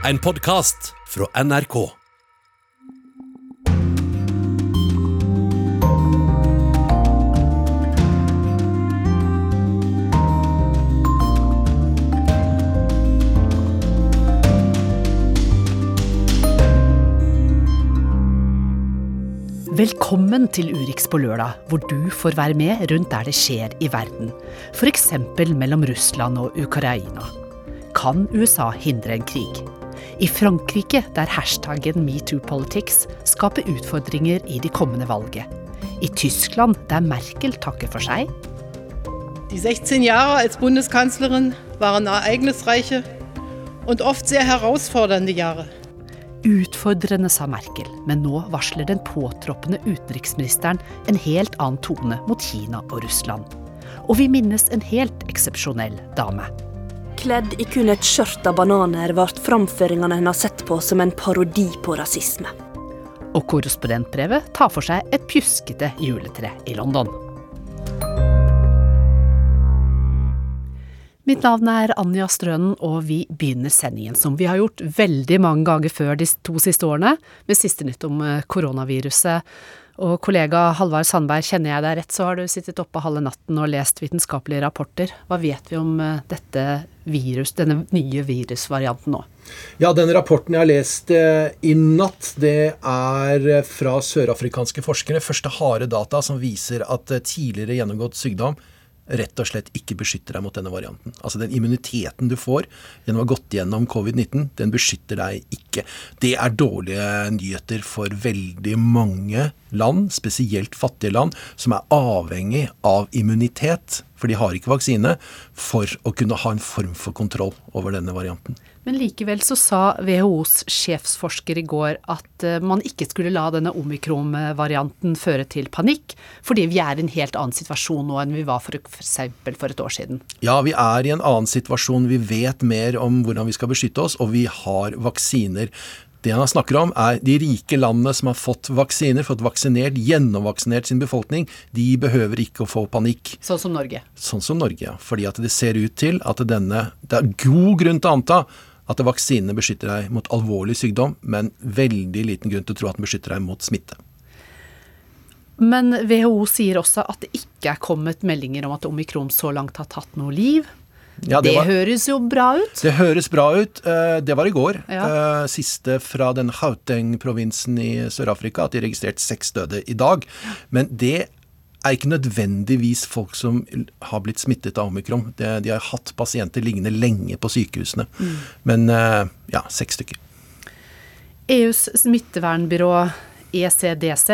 En podkast fra NRK. Velkommen til Urix på lørdag, hvor du får være med rundt der det skjer i verden. F.eks. mellom Russland og Ukraina. Kan USA hindre en krig? I Frankrike, der hashtaggen metoopolitics skaper utfordringer i det kommende valget. I Tyskland, der Merkel takker for seg. De 16 Jahre als Bundeskanzlerin waren ereignisreiche und oft sehr herausfordernde Jahre. Utfordrende, sa Merkel, men nå varsler den påtroppende utenriksministeren en helt annen tone mot Kina og Russland. Og vi minnes en helt eksepsjonell dame. Kledd i kun et skjørt av bananer ble framføringene hennes sett på som en parodi på rasisme. Og korrespondentbrevet tar for seg et pjuskete juletre i London. Mitt navn er Anja Strønen, og vi begynner sendingen som vi har gjort veldig mange ganger før de to siste årene, med siste nytt om eh, koronaviruset. Og kollega Halvard Sandberg, kjenner jeg deg rett, så har du sittet oppe halve natten og lest vitenskapelige rapporter. Hva vet vi om eh, dette virus, denne nye virusvarianten nå? Ja, den rapporten jeg har lest eh, i natt, det er fra sørafrikanske forskere. Første harde data som viser at tidligere gjennomgått sykdom rett og slett ikke beskytter deg mot denne varianten. Altså Den immuniteten du får gjennom å ha gått gjennom covid-19, den beskytter deg ikke. Det er dårlige nyheter for veldig mange land, spesielt fattige land, som er avhengig av immunitet, for de har ikke vaksine, for å kunne ha en form for kontroll over denne varianten. Men likevel så sa WHOs sjefsforsker i går at eh, man ikke skulle la denne omikron-varianten føre til panikk, fordi vi er i en helt annen situasjon nå enn vi var f.eks. For, for et år siden. Ja, vi er i en annen situasjon. Vi vet mer om hvordan vi skal beskytte oss, og vi har vaksiner. Det han snakker om, er de rike landene som har fått vaksiner, fått vaksinert, gjennomvaksinert sin befolkning. De behøver ikke å få panikk. Sånn som Norge? Sånn som Norge, ja. Fordi at det ser ut til at denne Det er god grunn til å anta at vaksinene beskytter deg mot alvorlig sykdom, men veldig liten grunn til å tro at den beskytter deg mot smitte. Men WHO sier også at det ikke er kommet meldinger om at omikron så langt har tatt noe liv. Ja, det, det var, høres jo bra ut? Det høres bra ut. Eh, det var i går. Ja. Eh, siste fra den Hauteng-provinsen i Sør-Afrika, at de registrerte seks døde i dag. Men det er ikke nødvendigvis folk som har blitt smittet av omikron. De, de har hatt pasienter liggende lenge på sykehusene. Mm. Men eh, ja, seks stykker. EUs smittevernbyrå ECDC,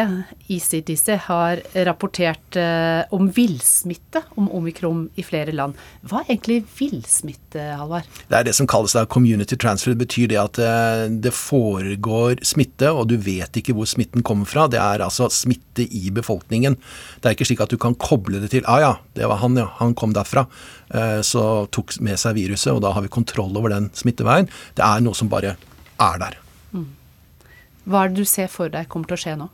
ECDC har rapportert eh, om villsmitte om omikron i flere land. Hva er egentlig villsmitte, Halvard? Det er det som kalles da community transfer. Det betyr det at eh, det foregår smitte, og du vet ikke hvor smitten kommer fra. Det er altså smitte i befolkningen. Det er ikke slik at du kan koble det til ah ja, det var han, ja. Han kom derfra. Eh, så tok med seg viruset, og da har vi kontroll over den smitteveien. Det er noe som bare er der. Mm. Hva er det du ser for deg kommer til å skje nå?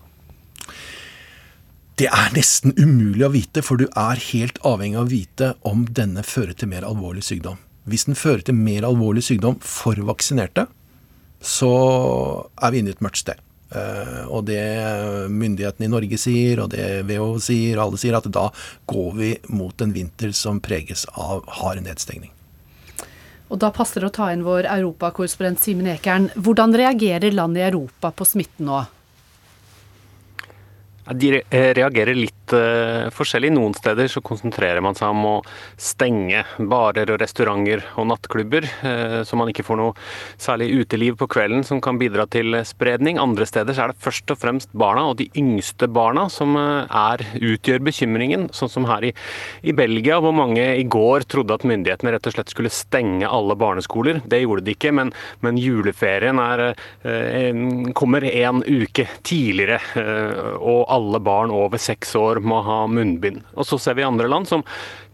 Det er nesten umulig å vite, for du er helt avhengig av å vite om denne fører til mer alvorlig sykdom. Hvis den fører til mer alvorlig sykdom for vaksinerte, så er vi inne i et mørkt sted. Uh, og det myndighetene i Norge sier, og det WHO sier, og alle sier, at da går vi mot en vinter som preges av hard nedstengning. Og da passer det å ta inn vår europakorrespondent Simen Ekern. Hvordan reagerer land i Europa på smitten nå? De reagerer litt uh, forskjellig. Noen steder så konsentrerer man seg om å stenge barer og restauranter og nattklubber, uh, så man ikke får noe særlig uteliv på kvelden som kan bidra til spredning. Andre steder så er det først og fremst barna, og de yngste barna, som uh, er, utgjør bekymringen. Sånn som her i, i, Belgia, hvor mange i går trodde at myndighetene rett og slett skulle stenge alle barneskoler. Det gjorde de ikke, men, men juleferien er, kommer en uke tidligere. og alle barn over seks år må ha munnbind. Og så ser vi andre land som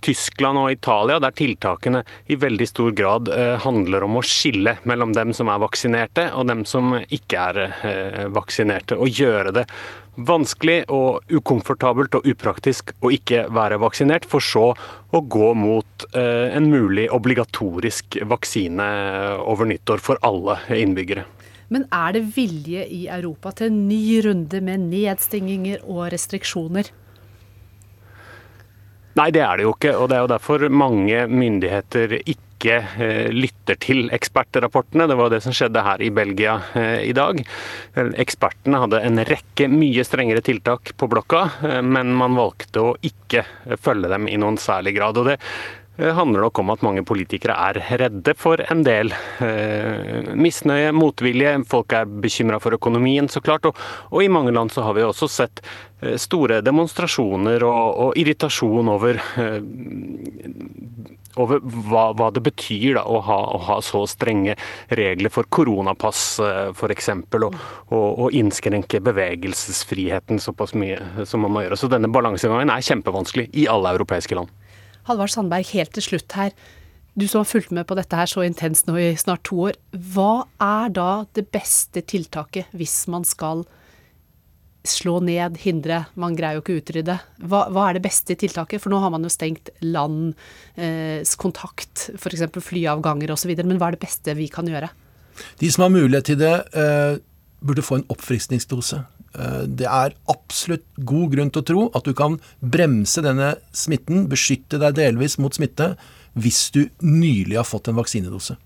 Tyskland og Italia, der tiltakene i veldig stor grad eh, handler om å skille mellom dem som er vaksinerte og dem som ikke er eh, vaksinerte. Og gjøre det vanskelig og ukomfortabelt og upraktisk å ikke være vaksinert, for så å gå mot eh, en mulig obligatorisk vaksine over nyttår for alle innbyggere. Men er det vilje i Europa til en ny runde med nedstenginger og restriksjoner? Nei, det er det jo ikke. Og det er jo derfor mange myndigheter ikke eh, lytter til ekspertrapportene. Det var det som skjedde her i Belgia eh, i dag. Ekspertene hadde en rekke mye strengere tiltak på blokka, eh, men man valgte å ikke følge dem i noen særlig grad. Og det handler nok om at mange politikere er redde for en del eh, misnøye, motvilje. Folk er bekymra for økonomien, så klart. Og, og, i mange land så har vi også sett eh, store demonstrasjoner og, og irritasjon over eh, over hva, hva, det betyr da, å, ha, å, ha, så strenge regler for koronapass f.eks. Og, og, og innskrenke bevegelsesfriheten såpass mye som man må gjøre. Så denne balansegangen er kjempevanskelig i alle europeiske land. Halvard Sandberg, helt til slutt her. Du som har fulgt med på dette her så intenst nå i snart to år. Hva er da det beste tiltaket hvis man skal slå ned, hindre Man greier jo ikke å utrydde. Hva, hva, er det beste tiltaket? For nå har man jo stengt lands eh, kontakt, f.eks. flyavganger osv. Men hva er det beste vi kan gjøre? De som har mulighet til det, eh, burde få en oppfriskningsdose. Eh, det er absolutt god grunn til å tro at du kan bremse denne smitten, beskytte deg delvis mot smitte, hvis du nylig har fått en vaksinedose.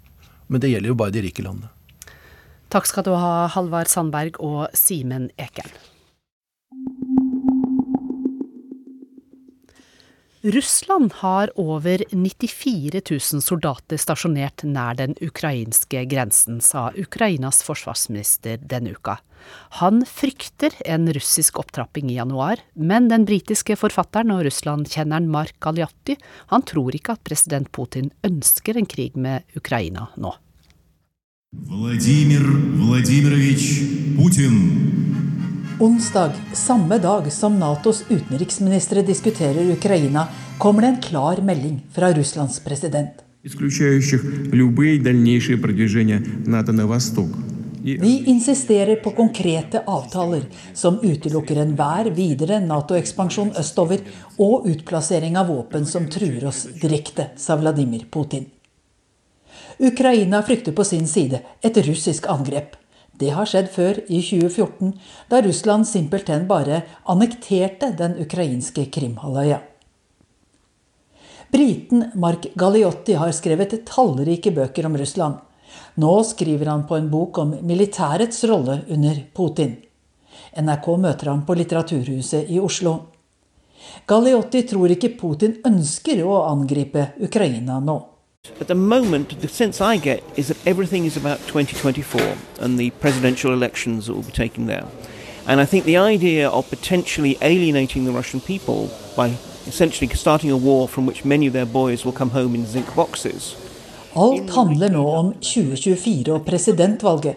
Men det gjelder jo bare de rike landene. Takk skal du ha, Halvard Sandberg og Simen Ekern. Russland har over 94 000 soldater stasjonert nær den ukrainske grensen, sa Ukrainas forsvarsminister denne uka. Han frykter en russisk opptrapping i januar, men den britiske forfatteren og Russland-kjenneren Mark Galiatti, han tror ikke at president Putin ønsker en krig med Ukraina nå. Vladimir Vladimirovich Putin Onsdag, samme dag som Natos utenriksministre diskuterer Ukraina, kommer det en klar melding fra Russlands president. Vi insisterer på konkrete avtaler som utelukker enhver videre Nato-ekspansjon østover og utplassering av våpen som truer oss direkte, sa Vladimir Putin. Ukraina frykter på sin side et russisk angrep. Det har skjedd før, i 2014, da Russland simpelthen bare annekterte den ukrainske Krimhalvøya. Briten Mark Galliotti har skrevet tallrike bøker om Russland. Nå skriver han på en bok om militærets rolle under Putin. NRK møter ham på Litteraturhuset i Oslo. Galliotti tror ikke Putin ønsker å angripe Ukraina nå. At the moment, the sense I get is that everything is about 2024 and the presidential elections that will be taking there. And I think the idea of potentially alienating the Russian people by essentially starting a war from which many of their boys will come home in zinc boxes. Alt handler nå om 2024 og presidentvalget.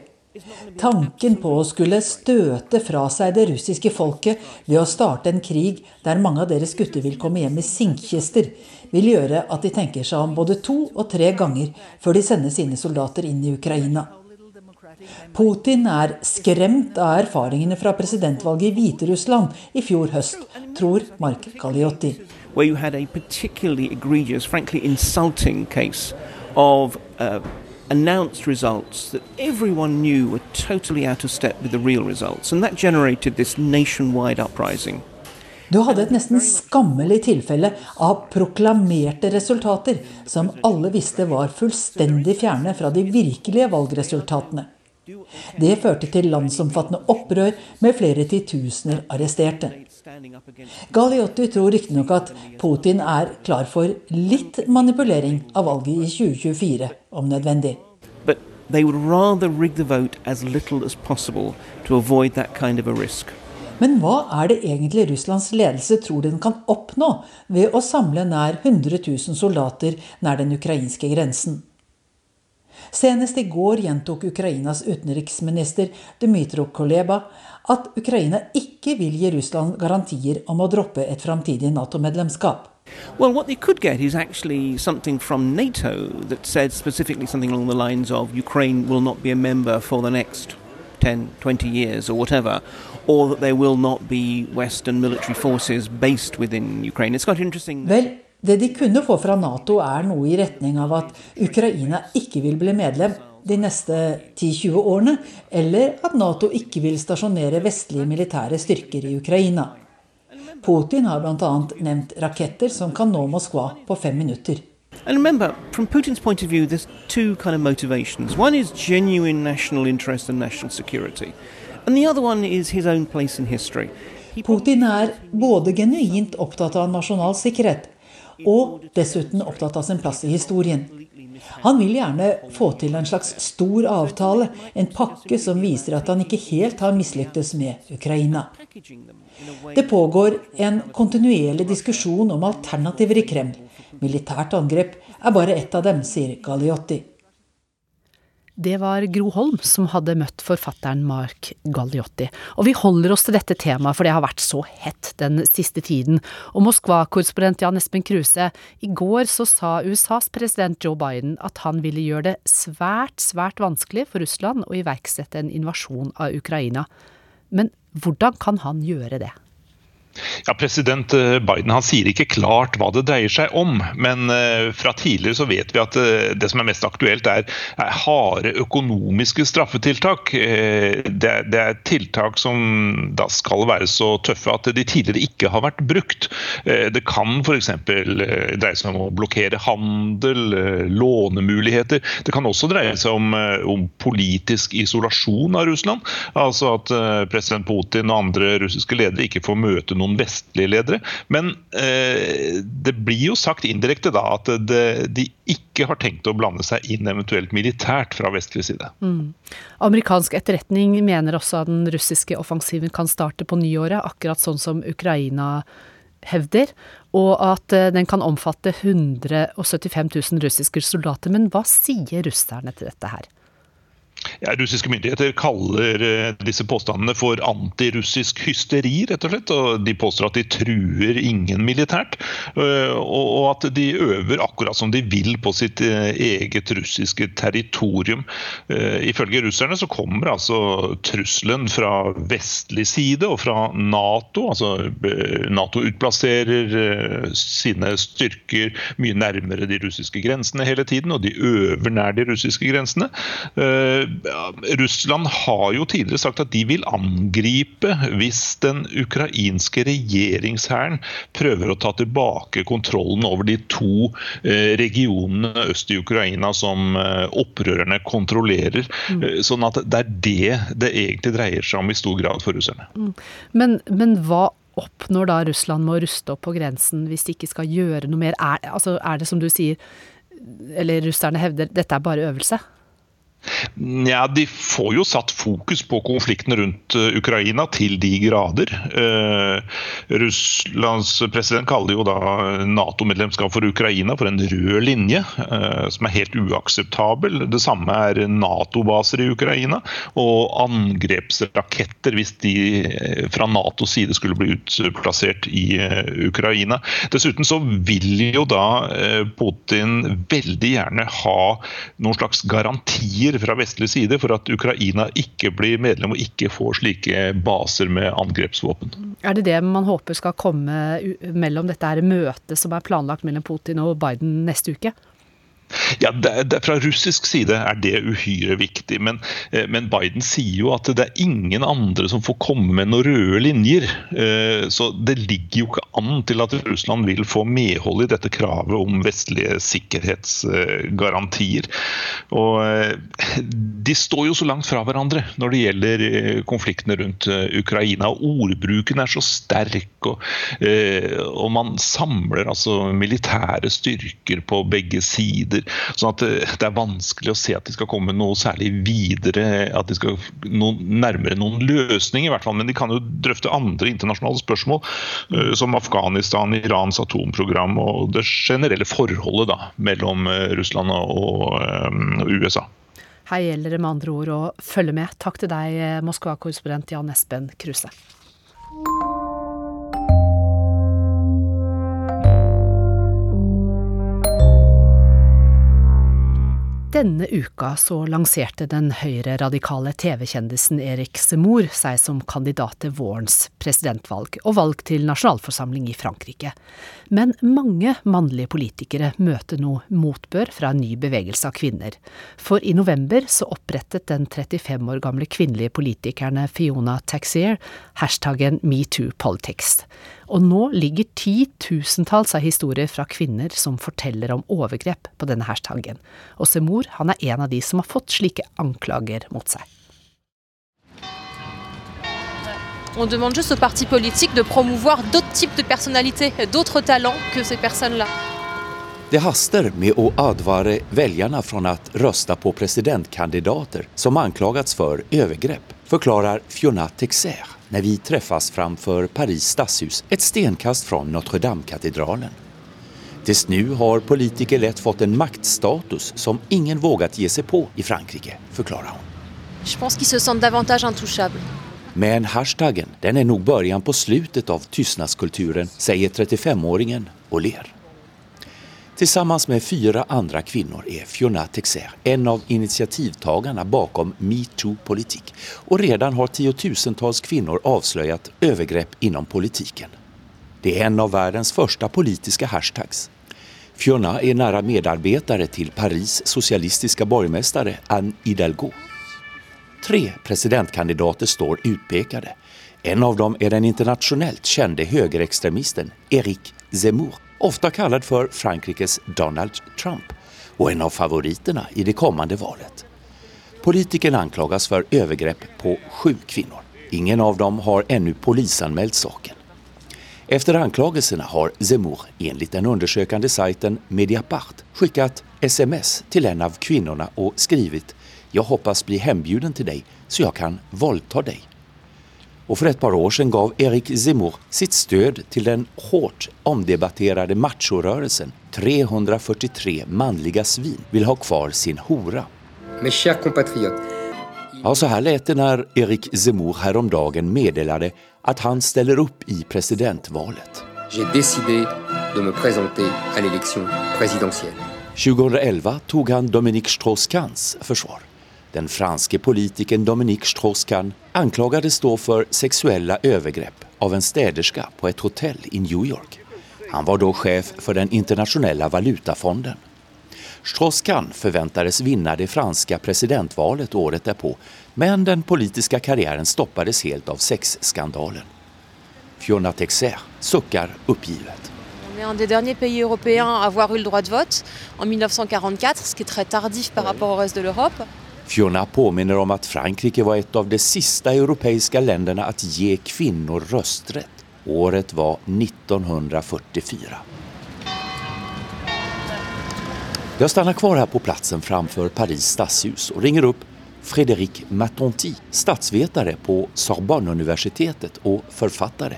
Tanken på å skulle støte fra seg det russiske folket ved å starte en krig der mange av deres gutter vil komme hjem i sinkkister, vil gjøre at de tenker seg om både to og tre ganger før de sender sine soldater inn i Ukraina. Putin er skremt av erfaringene fra presidentvalget i Hviterussland i fjor høst, tror Mark Galliotti. Where you had a particularly egregious, frankly insulting case of uh, announced results that everyone knew were totally out of step with the real results. And that generated this nationwide uprising. Du hadde et nesten skammelig tilfelle av proklamerte resultater som alle visste var fullstendig fjerne fra de virkelige valgresultatene. Det førte til landsomfattende opprør med flere titusener arresterte. Galiotti tror riktignok at Putin er klar for litt manipulering av valget i 2024, om nødvendig. Men hva er det egentlig Russlands ledelse tror den kan oppnå ved å samle nær 100 000 soldater nær den ukrainske grensen? Senest i går gjentok Ukrainas utenriksminister Dmytro Koleba at Ukraina ikke vil gi Russland garantier om å droppe et framtidig Nato-medlemskap. Well, what they could get is actually something from NATO that said specifically something along the lines of Ukraine will not be a member for the next 10, 20 years or whatever, or that there will not be Western military forces based within Ukraine. It's quite interesting. Vel, det de kunne få fra Nato, er noe i retning av at Ukraina ikke vil bli medlem de neste 10-20 årene, eller at Nato ikke vil stasjonere vestlige militære styrker i Ukraina. Putin har bl.a. nevnt raketter som kan nå Moskva på fem minutter. And remember, from Putin's point of view, there's two kind of motivations. One is genuine national interest and national security, Putin er både genuint opptatt av nasjonal sikkerhet og dessuten opptatt av sin plass i historien. Han vil gjerne få til en slags stor avtale, en pakke som viser at han ikke helt har mislyktes med Ukraina. Det pågår en kontinuerlig diskusjon om alternativer i Kreml. Militært angrep er bare ett av dem, sier Galliotti. Det var Gro Holm som hadde møtt forfatteren Mark Galliotti. Og vi holder oss til dette temaet, for det har vært så hett den siste tiden. Og Moskva-korrespondent Jan Espen Kruse, i går så sa USAs president Joe Biden at han ville gjøre det svært, svært vanskelig for Russland å iverksette en invasjon av Ukraina. Men hvordan kan han gjøre det? Ja, President eh, Biden han sier ikke klart hva det dreier seg om, men eh, fra tidligere så vet vi at eh, det som er mest aktuelt, er, er harde økonomiske straffetiltak. Det er, tiltak som da skal være så tøffe at de tidligere ikke har vært brukt. Det kan f.eks. dreie seg om å blokkere handel, lånemuligheter. Det kan også dreie seg om politisk isolasjon av Russland. Altså at president Putin og andre russiske ledere ikke får møte noen noen vestlige ledere. Men eh, det blir jo sagt indirekte da at det, de ikke har tenkt å blande seg inn eventuelt militært fra vestlig side. Mm. Amerikansk etterretning mener også at den russiske offensiven kan starte på nyåret, akkurat sånn som Ukraina hevder, og at eh, den kan omfatte 175 000 russiske soldater. Men hva sier russerne til dette her? Ja, russiske myndigheter kaller eh, disse påstandene for antirussisk hysteri, rett og slett. og De påstår at de truer ingen militært, eh, og at de øver akkurat som de vil på sitt eh, eget russiske territorium. Ifølge russerne så kommer altså trusselen fra vestlig side og fra Nato. altså Nato utplasserer sine styrker mye nærmere de russiske grensene hele tiden, og de øver nær de russiske grensene. Russland har jo tidligere sagt at de vil angripe hvis den ukrainske regjeringshæren prøver å ta tilbake kontrollen over de to eh, regionene øst i Ukraina som eh, opprørerne kontrollerer. Mm. Eh, sånn at det er det det egentlig dreier seg om i stor grad for russerne. Mm. Men, men hva oppnår da Russland med å ruste opp på grensen hvis de ikke skal gjøre noe mer? Er, altså, er det som du sier, eller russerne hevder, dette er bare øvelse? Ja, De får jo satt fokus på konflikten rundt eh, Ukraina til de grader. Eh, Russlands president kaller jo da Nato-medlemskap for Ukraina for en rød linje, eh, som er helt uakseptabel. Det samme er Nato-baser i Ukraina og angrepsraketter hvis de eh, fra Natos side skulle bli utplassert i eh, Ukraina. Dessuten så vil jo da Putin veldig gjerne ha noen slags garantier fra vestlig side for at Ukraina ikke blir medlem og ikke får slike baser med angrepsvåpen. Er det det man håper skal komme mellom dette her møtet som er planlagt mellom Putin og Biden neste uke? Ja, det, det, Fra russisk side er det uhyre viktig, men, eh, men, Biden sier jo at det er ingen andre som får komme med noen røde linjer. Eh, så det ligger jo ikke an til at Russland vil få medhold i dette kravet om vestlige sikkerhetsgarantier. Og eh, De står jo så langt fra hverandre når det gjelder konfliktene rundt Ukraina. og Ordbruken er så sterk, og, og man samler altså militære styrker på begge sider sider. Sånn at det er vanskelig å se at de skal komme noe særlig videre, at de skal noe nærmere noen løsning, i hvert fall. Men de kan jo drøfte andre internasjonale spørsmål, som Afghanistan, Irans atomprogram og det generelle forholdet da, mellom Russland og USA. Her gjelder det med andre ord å følge med. Takk til deg, Moskva-korrespondent Jan Espen Kruse. Denne uka så lanserte den høyreradikale TV-kjendisen Erik Semour seg som kandidat til vårens presidentvalg og valg til nasjonalforsamling i Frankrike. Men mange mannlige politikere møter nå motbør fra en ny bevegelse av kvinner. For i november så opprettet den 35 år gamle kvinnelige politikerne Fiona Taxier hashtaggen metoopolitics. Og nå ligger titusentalls av historier fra kvinner som forteller om overgrep på denne hashtaggen. Og Semor han er en av de som har fått slike anklager mot seg. On demande juste aux partis politiques de promouvoir d'autres types de personnalités, d'autres talents que ces personnes-là. Det haster med å advare velgerne fra å røste på presidentkandidater som anklagats for overgrep, forklarer Fiona Texer när vi träffas framför Paris stadshus, ett stenkast från Notre Dame-katedralen. Tills nu har politiker lätt fått en maktstatus som ingen vågat ge sig på i Frankrike, förklarar hon. Je pense qu'ils se sentent davantage intouchables. Men hashtaggen, den är nog början på slutet av tystnadskulturen, säger 35-åringen och ler. Tillsammans med fyra andra kvinnor är Fiona Texer en av initiativtagarna bakom metoo-politik och redan har tiotusentals kvinnor avslöjat övergrepp inom politiken. Det är en av världens första politiska hashtags. Fiona är nära medarbetare till Paris socialistiska borgmästare Anne Hidalgo. Tre presidentkandidater står utpekade. En av dem är den internationellt kände högerextremisten Eric Zemmour ofta kallad för Frankrikes Donald Trump och en av favoriterna i det kommande valet. Politikern anklagas för övergrepp på sju kvinnor. Ingen av dem har ännu polisanmält saken. Efter anklagelserna har Zemmour enligt den undersökande sajten Mediapart skickat sms till en av kvinnorna och skrivit “Jag hoppas bli hembjuden till dig så jag kan våldta dig” och for et par år siden gav Erik Zemmour sitt stød til den hardt omdebatterte machorørelsen 343 mannlige svin vil ha kvar sin hora. Ja, så her lät det når Erik Zemmour häromdagen meddelade at han ställer opp i presidentvalet. J'ai décidé de me présenter à l'élection présidentielle. 2011 tog han Dominique Strauss-Kahns försvar. Den franske politikeren Dominique Strauss-Kahn anklagades da for sexuella overgrep av en städerska på et hotell i New York. Han var då chef for den internationella valutafonden. Strauss-Kahn forventes vinna det franska presidentvalet året derpå, men den politiske karrieren stoppades helt av sexskandalen. Fiona Texer suckar uppgivet. On est un des derniers pays européens à avoir eu le droit de vote en 1944, ce qui est très tardif par rapport au reste de. Fiona påminner om at Frankrike var ett av de sista europeiske länderna å ge kvinnor røstrett. Året var 1944. Jeg stannar kvar her på platsen framfor Paris stadshus og ringer opp Frédéric Matonti, statsvetare på Sorbonne-universitetet og forfatter.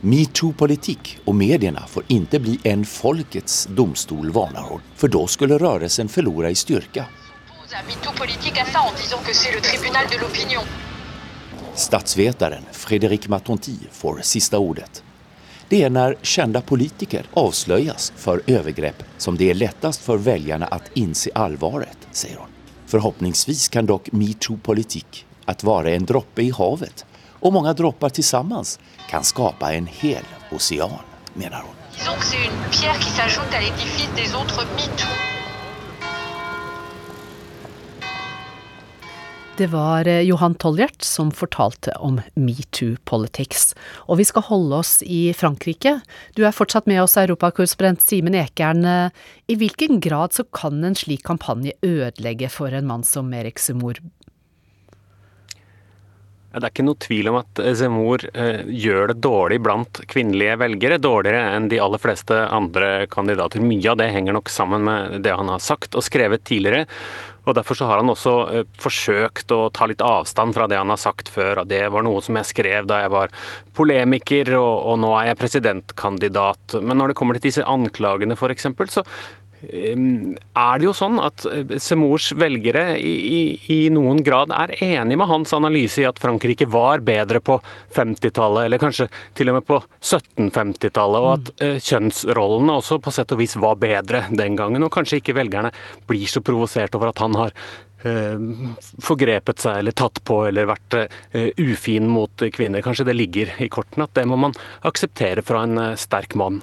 Metoo-politikk og mediene får ikke bli en folkets domstol, for da skulle rørelsen förlora i styrka. Statsvetaren Frédéric Matonti får sista ordet. Det är när kända politiker avslöjas för övergrepp som det är lättast för väljarna att inse allvaret, säger hon. Förhoppningsvis kan dock metoo-politik att vara en droppe i havet och många droppar tillsammans kan skapa en hel ocean, menar hon. Disons que c'est une pierre qui s'ajoute à l'édifice des autres metoo. Det var eh, Johan Tolljert som fortalte om metoo politics. Og vi skal holde oss i Frankrike. Du er fortsatt med oss, europakorrespondent Simen Ekern. I hvilken grad så kan en slik kampanje ødelegge for en mann som Erik Semour? Det er ikke noe tvil om at Zemmour eh, gjør det dårlig blant kvinnelige velgere. Dårligere enn de aller fleste andre kandidater. Mye av det henger nok sammen med det han har sagt og skrevet tidligere. Og Derfor så har han også eh, forsøkt å ta litt avstand fra det han har sagt før. og Det var noe som jeg skrev da jeg var polemiker, og, og nå er jeg presidentkandidat. Men når det kommer til disse anklagene f.eks., så er det jo sånn at Semours Semors velgere i, i, i, noen grad er enig med hans analyse i at Frankrike var bedre på 50-tallet, eller kanskje til og med på 1750-tallet, og at uh, kjønnsrollene også på sett og vis var bedre den gangen. Og kanskje ikke velgerne blir så provosert over at han har uh, forgrepet seg eller tatt på eller vært uh, ufin mot kvinner. Kanskje det ligger i kortene at det må man akseptere fra en sterk mann.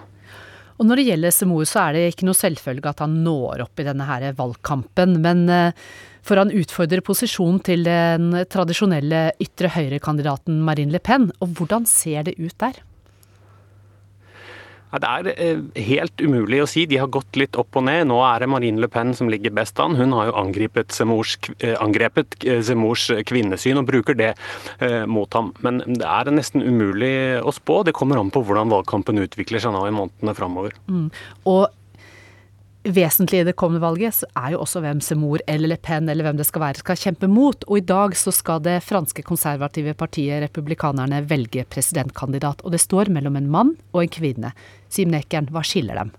Og når det gjelder Semor, så er det ikke noe selvfølge at han når opp i denne her valgkampen. Men eh, for han utfordrer posisjonen til den tradisjonelle ytre høyre-kandidaten Marine Le Pen. Og hvordan ser det ut der? Ja, det er eh, helt umulig å si. De har gått litt opp og ned. Nå er det Marine Le Pen som ligger best an. Hun har jo angrepet Zemors, eh, angrepet Zemors kvinnesyn og bruker det eh, mot ham. Men det er nesten umulig å spå. Det kommer an på hvordan valgkampen utvikler seg nå i månedene framover. Mm. Og vesentlig i det kommende valget så er jo også hvem Semor eller Le Pen eller hvem det skal være, skal kjempe mot. Og i dag så skal det franske konservative partiet Republikanerne velge presidentkandidat. Og det står mellom en mann og en kvinne. Simen Ekern, hva skiller dem?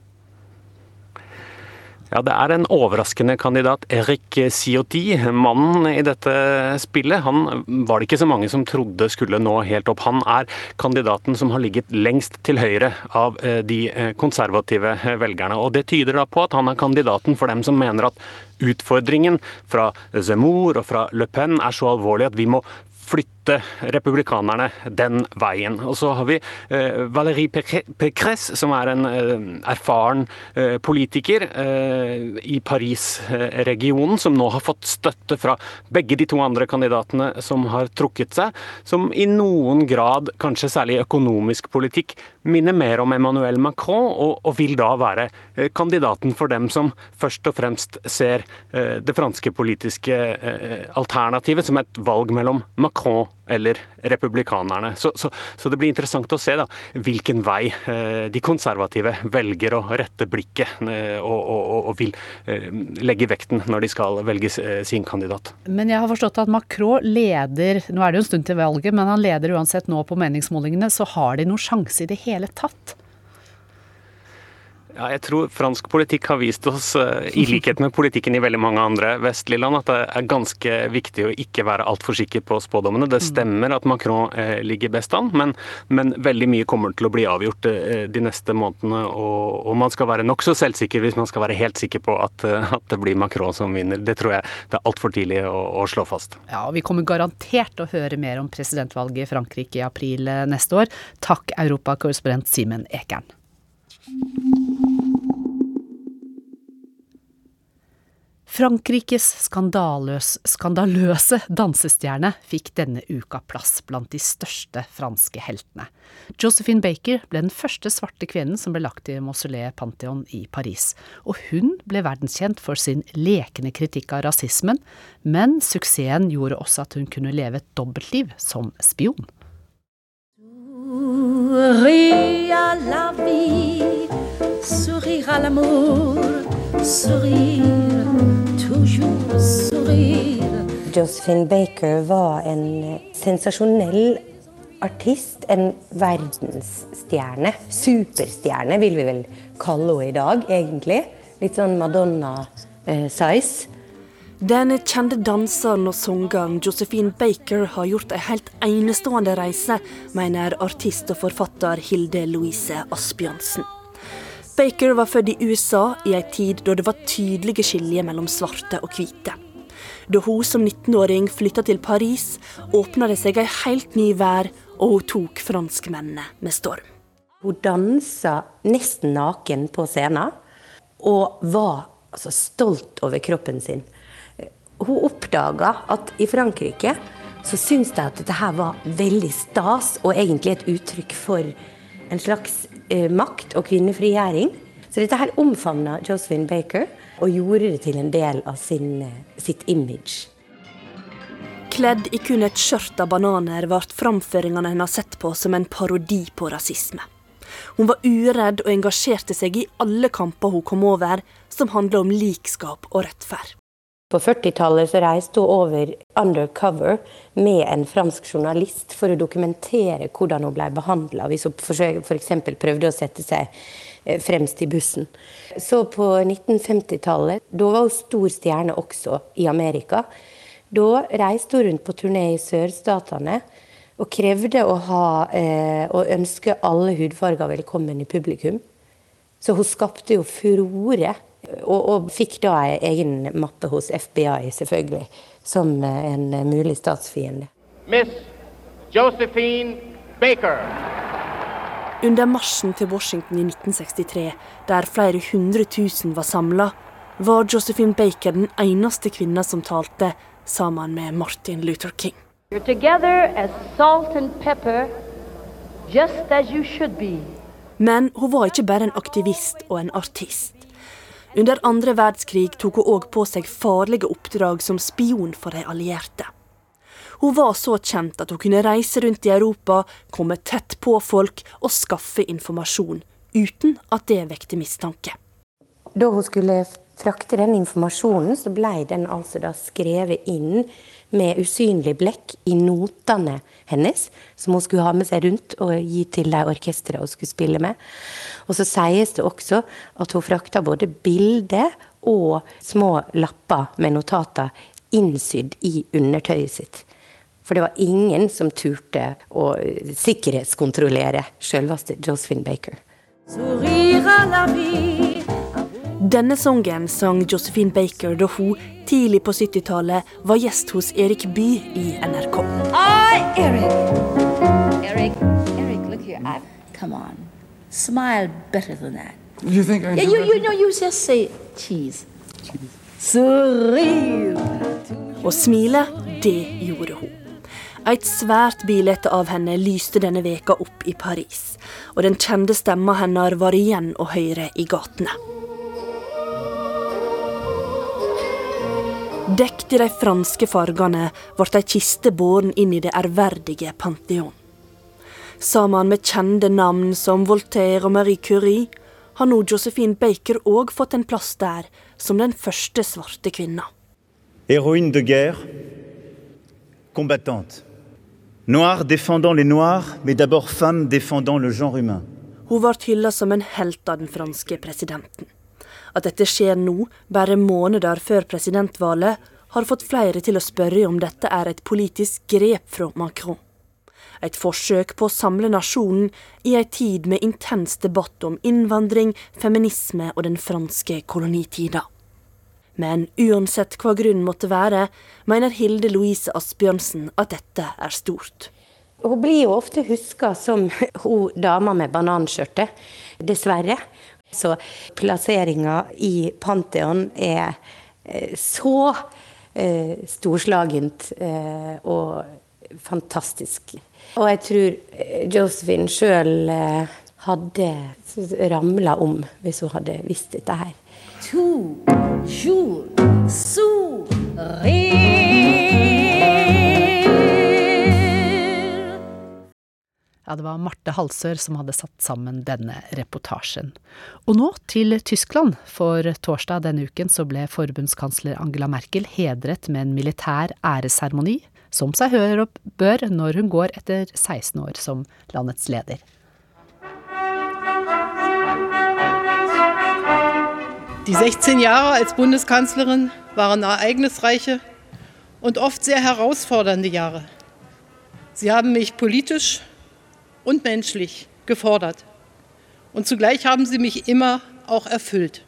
Ja, Det er en overraskende kandidat, Erik Ciotti. Mannen i dette spillet han var det ikke så mange som trodde skulle nå helt opp. Han er kandidaten som har ligget lengst til høyre av eh, de eh, konservative velgerne. og Det tyder da på at han er kandidaten for dem som mener at utfordringen fra Zemmour og fra Le Pen er så alvorlig at vi må flytte republikanerne den veien. Og så har vi eh, Valérie Pécresse, som er en eh, erfaren eh, politiker i Paris-regionen, som nå har fått støtte fra begge de to andre kandidatene som har trukket seg, som i noen grad, kanskje særlig økonomisk politikk, minner mer om Emmanuel Macron, og, og vil da være kandidaten for dem som først og fremst ser det franske politiske alternativet som et valg mellom Macron eller republikanerne. Så, så, så, det blir interessant å se da, hvilken vei eh, de konservative velger å rette blikket eh, og, og, og, vil eh, legge vekten når de skal velge sin kandidat. Men jeg har forstått at Macron leder, nå er det jo en stund til valget, men han leder uansett nå på meningsmålingene. Så har de noen sjanse i det hele tatt? Ja, jeg tror fransk politikk har vist oss, eh, i likhet med politikken i veldig mange andre vestlige land, at det er ganske viktig å ikke være altfor sikker på spådommene. Det stemmer at Macron eh, ligger best an, men, men, veldig mye kommer til å bli avgjort eh, de neste månedene. Og, og man skal være nokså selvsikker hvis man skal være helt sikker på at, at, det blir Macron som vinner. Det tror jeg det er altfor tidlig å, å slå fast. Ja, og Vi kommer garantert til å høre mer om presidentvalget i Frankrike i april neste år. Takk, europakorrespondent Simen Ekern. Frankrikes skandaløs, skandaløse dansestjerne fikk denne uka plass blant de største franske heltene. Josephine Baker ble den første svarte kvinnen som ble lagt i mausoleet Pantheon i Paris. Og hun ble verdenskjent for sin lekende kritikk av rasismen, men suksessen gjorde også at hun kunne leve et dobbeltliv som spion. Sourire à la vie, sourire à l'amour, sourire Josephine Baker var en sensasjonell artist. En verdensstjerne. Superstjerne, vil vi vel kalle henne i dag, egentlig. Litt sånn Madonna-size. Den kjente danseren og sangeren Josephine Baker har gjort en helt enestående reise, mener artist og forfatter Hilde Louise Asbjørnsen. Baker var født i USA i ei tid da det var tydelige skiljer mellom svarte og hvite. Da hun som 19-åring flytta til Paris, åpna det seg ei helt ny vær, og hun tok franskmennene med storm. Hun dansa nesten naken på scenen, og var altså, stolt over kroppen sin. Hun oppdaga at i Frankrike så syns de at dette her var veldig stas, og egentlig et uttrykk for en slags eh, makt og kvinnefrigjøring. Så dette her omfavna Josephine Baker og gjorde det til en del av sin, eh, sitt image. Kledd i kun et skjørt av bananer ble framføringene hennes sett på som en parodi på rasisme. Hun var uredd og engasjerte seg i alle kamper hun kom over, som handla om likskap og rettferd. På 40-tallet reiste hun over undercover med en fransk journalist for å dokumentere hvordan hun ble behandla hvis hun f.eks. prøvde å sette seg fremst i bussen. Så på 1950-tallet, da var hun stor stjerne også i Amerika. Da reiste hun rundt på turné i sørstatene og krevde å ha eh, og ønske alle hudfarger velkommen i publikum. Så hun skapte jo furore og, og, fikk da ei egen mappe hos FBI, selvfølgelig, som en mulig statsfiende. Miss Josephine Baker. Under marsjen til Washington i 1963, der flere hundre tusen var samla, var Josephine Baker den eneste kvinna som talte, sammen med Martin Luther King. Pepper. Men hun var ikke bare en aktivist og en artist. Under andre verdenskrig tok hun òg på seg farlige oppdrag som spion for de allierte. Hun var så kjent at hun kunne reise rundt i Europa, komme tett på folk og skaffe informasjon, uten at det vekte mistanke. Da hun skulle frakte den informasjonen, så ble den altså da skrevet inn med usynlig blekk i notene hennes, som hun skulle ha med seg rundt og gi til de orkestrene hun skulle spille med. Og så sies det også at hun frakta både bilder og små lapper med notater innsydd i undertøyet sitt. For det var ingen som turte å sikkerhetskontrollere selveste Josephine Baker. Denne sangen sang Josephine Baker da hun tidlig på 70-tallet var gjest hos Erik Bye i NRK. Og Eric. Eric, Eric, look here. I, come on. Smile better than that. You think I yeah, you, you know, you just say cheese. Surreal. Å smile, det gjorde hun. Et svært bilde av henne lyste denne veka opp i Paris, og den kjente stemma hennes var igjen å høre i gatene. Dekt i de franske fargene ble ei kiste båren inn i det ærverdige Pantheon. Sammen med kjente navn som Voltaire og Marie Curie har nå Josephine Baker òg fått en plass der, som den første svarte kvinna. Heroine de guerre, combattante. Noir défendant les noirs, mais d'abord femme défendant le genre humain. Hun ble hylla som en helt av den franske presidenten. At dette skjer nå, bare måneder før presidentvalget, har fått flere til å spørre om dette er et politisk grep fra Macron. Et forsøk på å samle nasjonen i ei tid med intens debatt om innvandring, feminisme og den franske kolonitida. Men uansett hva grunnen måtte være, mener Hilde Louise Asbjørnsen at dette er stort. Hun blir jo ofte huska som hun dama med bananskjørtet, dessverre. Så plasseringa i Pantheon er eh, så eh, storslagent eh, og fantastisk. Og jeg tror eh, Josephine sjøl eh, hadde ramla om hvis hun hadde visst dette her. To, jour, Ja, det var Marte Halsør som hadde satt sammen denne reportasjen. Og nå til Tyskland, for torsdag denne uken så ble forbundskansler Angela Merkel hedret med en militær æresseremoni, som seg hør og bør når hun går etter 16 år som landets leder. Die 16 Jahre als Bundeskanzlerin waren ereignisreiche und oft sehr herausfordernde Jahre. Sie haben mich politisch und menschlich gefordert. Und zugleich haben sie mich immer auch erfüllt.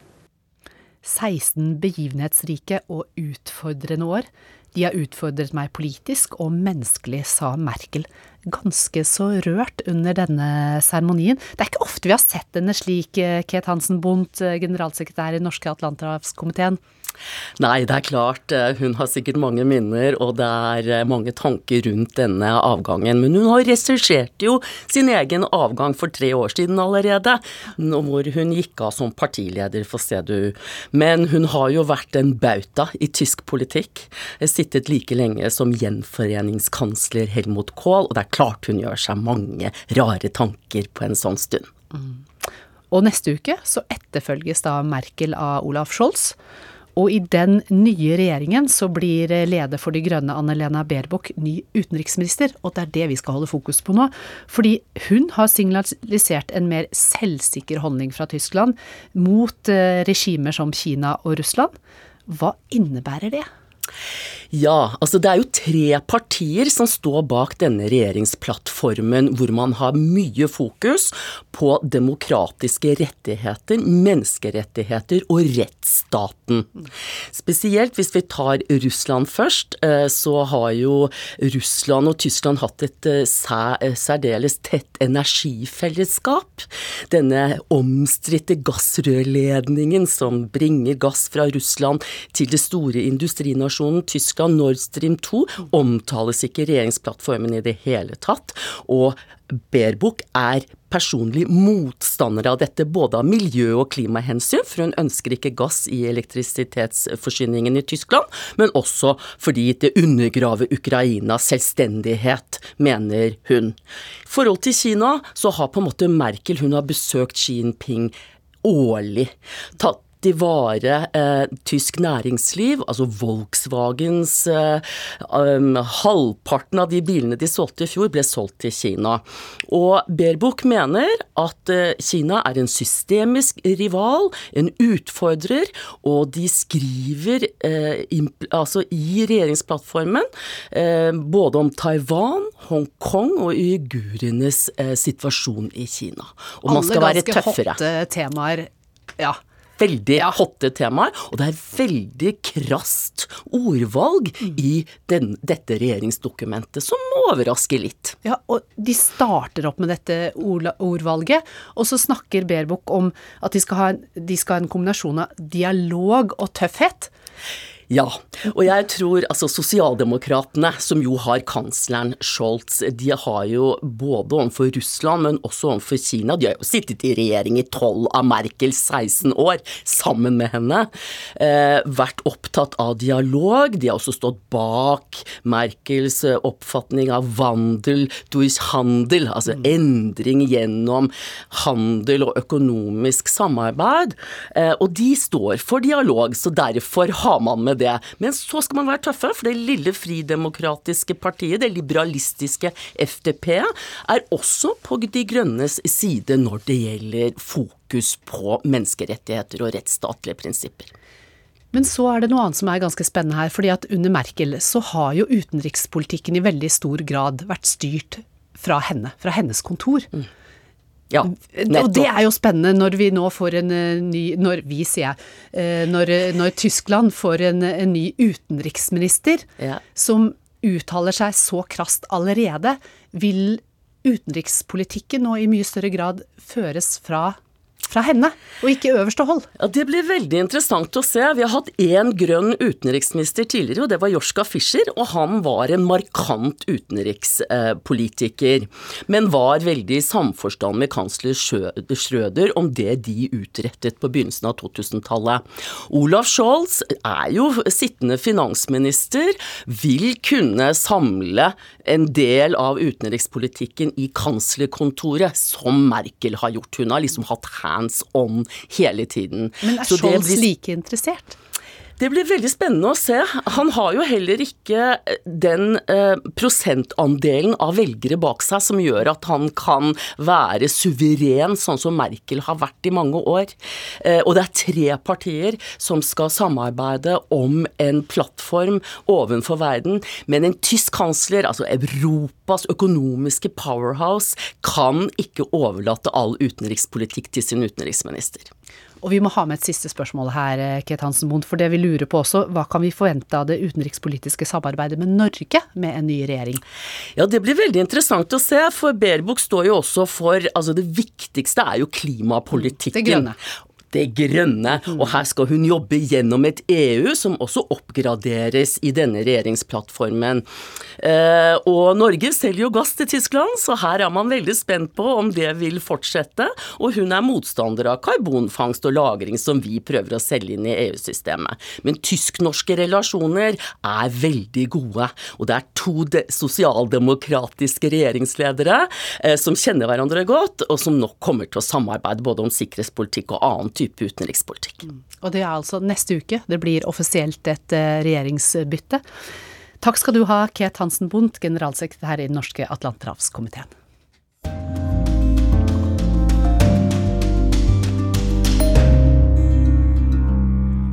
16 begivenhetsrike og utfordrende år. De har utfordret meg politisk og menneskelig, sa Merkel, ganske så rørt under denne seremonien. Det er ikke ofte vi har sett henne slik, eh, Ket Hansen Bondt, eh, generalsekretær i norske Atlanterhavskomiteen. Nei, det er klart. Eh, hun har sikkert mange minner, og det er mange tanker rundt denne avgangen. Men hun har regissert jo sin egen avgang for tre år siden allerede, hvor hun gikk av som partileder for CDU. Men hun har jo vært en bauta i tysk politikk. Sittet like lenge som gjenforeningskansler Helmut Kohl, og det er klart hun gjør seg mange rare tanker på en sånn stund. Mm. Og neste uke så etterfølges da Merkel av Olaf Scholz. Og i den nye regjeringen så blir leder for De grønne Annelena Baerbock ny utenriksminister, og det er det vi skal holde fokus på nå. Fordi hun har signalisert en mer selvsikker holdning fra Tyskland mot eh, regimer som Kina og Russland. Hva innebærer det? Ja, altså det er jo tre partier som står bak denne regjeringsplattformen, hvor man har mye fokus på demokratiske rettigheter, menneskerettigheter og rettsstaten. Spesielt hvis vi tar Russland først, eh, så har jo Russland og Tyskland hatt et eh, eh, særdeles tett energifellesskap. Denne omstridte gassrørledningen som bringer gass fra Russland til det store industrinasjonen Tyskland Tyskland, Nord Stream 2, omtales ikke i regjeringsplattformen i det hele tatt. Og Baerbock er personlig motstander av dette, både av miljø- og klimahensyn, for hun ønsker ikke gass i elektrisitetsforsyningen i Tyskland, men også fordi det undergraver Ukrainas selvstendighet, mener hun. I forhold til Kina så har på en måte Merkel hun har besøkt Xi Jinping årlig. Tatt i vare eh, tysk næringsliv. Altså Volkswagens eh, um, Halvparten av de bilene de solgte i fjor, ble solgt til Kina. Og Baerbock mener at eh, Kina er en systemisk rival, en utfordrer, og de skriver eh, altså i regjeringsplattformen både om Taiwan, Hongkong og uigurenes situasjon i Kina. Og man skal være tøffere. Alle ganske hotte temaer. Ja veldig ja. hotte temaer, og det er veldig krast ordvalg mm. i den, dette regjeringsdokumentet, som overrasker litt. Ja, og de starter opp med dette ordvalget, og så snakker Berbuk om at de skal ha, de skal ha en kombinasjon av dialog og tøffhet. Ja, og jeg tror altså sosialdemokratene, som jo har kansleren Scholz, de har jo både overfor Russland, men også overfor Kina De har jo sittet i regjering i tolv av Merkels 16 år, sammen med henne. Eh, vært opptatt av dialog. De har også stått bak Merkels eh, oppfatning av vandel durch handel, altså mm. endring gjennom handel og økonomisk samarbeid. Eh, og de står for dialog, så derfor har man med det. Men så skal man være tøffe, for det lille fridemokratiske partiet, det liberalistiske FDP, er også på De grønnes side når det gjelder fokus på menneskerettigheter og rettsstatlige prinsipper. Men så er det noe annet som er ganske spennende her. fordi at under Merkel så har jo utenrikspolitikken i veldig stor grad vært styrt fra henne, fra hennes kontor. Mm. Ja, nettopp. Og det er jo spennende når vi nå får en eh, ny Når vi, sier jeg. Eh, når, når Tyskland får en, en ny utenriksminister ja. som uttaler seg så krast allerede. Vil utenrikspolitikken nå i mye større grad føres fra fra henne, og ikke øverste hold. Ja, Det blir veldig interessant å se. Vi har hatt én grønn utenriksminister tidligere, og det var Joschka Fischer. Og han var en markant utenrikspolitiker, men var veldig i samforstand med kansler Schrøder om det de utrettet på begynnelsen av 2000-tallet. Olaf Scholz er jo sittende finansminister, vil kunne samle en del av utenrikspolitikken i kanslerkontoret, som Merkel har gjort. Hun har liksom hatt hands on hele tiden. Men er Scholz blir... like interessert? Det blir veldig spennende å se. Han har jo heller ikke den eh, prosentandelen av velgere bak seg som gjør at han kan være suveren, sånn som Merkel har vært i mange år. Eh, og det er tre partier som skal samarbeide om en plattform ovenfor verden. Men en tysk kansler, altså Europas økonomiske powerhouse, kan ikke overlate all utenrikspolitikk til sin utenriksminister. Og vi må ha med et siste spørsmål her, eh, Ket Hansen Bondt, for det vi lurer på også, hva kan vi forvente av det utenrikspolitiske samarbeidet med Norge med en ny regjering? Ja, det blir veldig interessant å se, for Berbuk står jo også for Altså det viktigste er jo klimapolitikken. Det grønne det grønne. Mm. Og her skal hun jobbe gjennom et EU som også oppgraderes i denne regjeringsplattformen. Eh, og Norge selger jo gass til Tyskland, så her er man veldig spent på om det vil fortsette. Og hun er motstander av karbonfangst og -lagring som vi prøver å selge inn i EU-systemet. Men tysk-norske relasjoner er veldig gode. Og det er to sosialdemokratiske regjeringsledere eh, som kjenner hverandre godt, og som nok kommer til å samarbeide både om sikkerhetspolitikk og annen type utenrikspolitikk. Mm. Og det er altså neste uke det blir offisielt et eh, regjeringsbytte. Takk skal du ha, Ket Hansen Bundt, generalsekretær i Den norske atlanterhavskomiteen.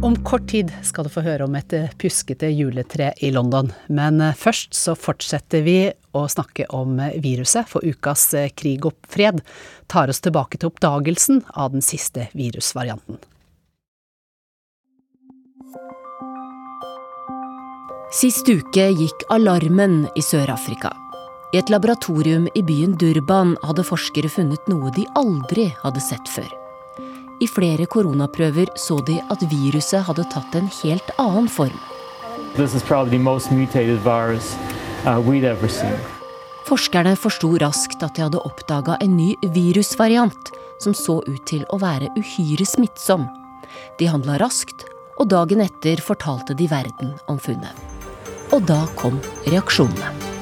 Om kort tid skal du få høre om et puskete pjuskete juletre i London, men eh, først så fortsetter vi å snakke om eh, viruset, for ukas Krig og fred tar oss tilbake til oppdagelsen av den siste virusvarianten. Sist uke gikk alarmen i Sør-Afrika. I et laboratorium i byen Durban hadde forskere funnet noe de aldri hadde sett før. I flere koronaprøver så de at viruset hadde tatt en helt annen form. Uh, Forskerne forsto raskt at de hadde oppdaga en ny virusvariant som så ut til å være uhyre smittsom. De handla raskt, og dagen etter fortalte de verden om funnet. Og da kom reaksjonene.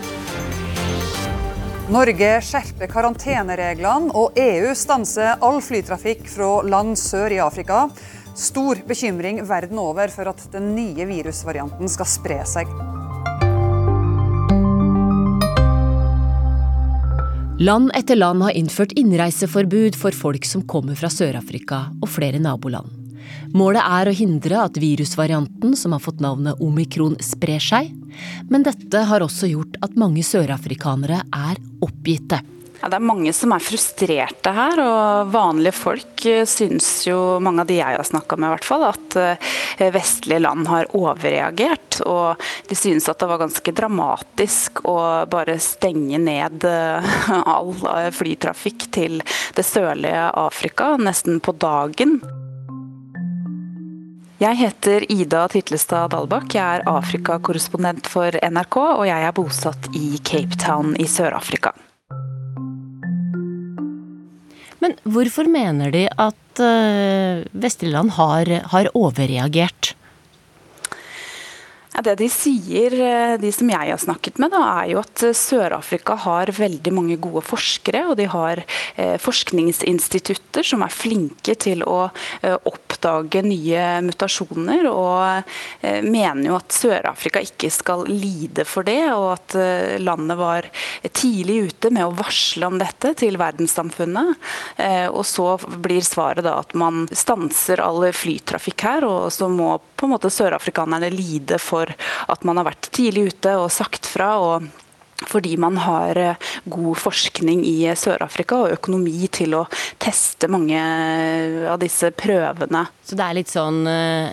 Norge skjerper karantenereglene, og EU stanser all flytrafikk fra land sør i Afrika. Stor bekymring verden over for at den nye virusvarianten skal spre seg. Land etter land har innført innreiseforbud for folk som kommer fra Sør-Afrika og flere naboland. Målet er å hindre at virusvarianten, som har fått navnet omikron, sprer seg, men dette har også gjort at mange sørafrikanere er oppgitte. Ja, det er mange som er frustrerte her, og vanlige folk eh, syns jo, mange av de jeg har snakka med i hvert fall, at eh, vestlige land har overreagert. Og de synes at det var ganske dramatisk å bare stenge ned eh, all flytrafikk til det sørlige Afrika nesten på dagen. Jeg heter Ida Titlestad Dalbakk. Jeg er Afrikakorrespondent for NRK, og jeg er bosatt i Cape Town i Sør-Afrika. Men hvorfor mener de at uh, vestlige land har, har overreagert? Det de sier, eh, de som jeg har snakket med, da, er jo at eh, Sør-Afrika har veldig mange gode forskere. Og de har eh, forskningsinstitutter som er flinke til å eh, oppdage nye mutasjoner. Og eh, mener jo at Sør-Afrika ikke skal lide for det, og at eh, landet var tidlig ute med å varsle om dette til verdenssamfunnet. og så blir svaret da at man stanser all flytrafikk her, og så må på en måte sørafrikanerne lide for at man har vært tidlig ute og sagt fra. og fordi man har eh, god forskning i Sør-Afrika og økonomi til å teste mange av disse prøvene. Så det er litt sånn eh,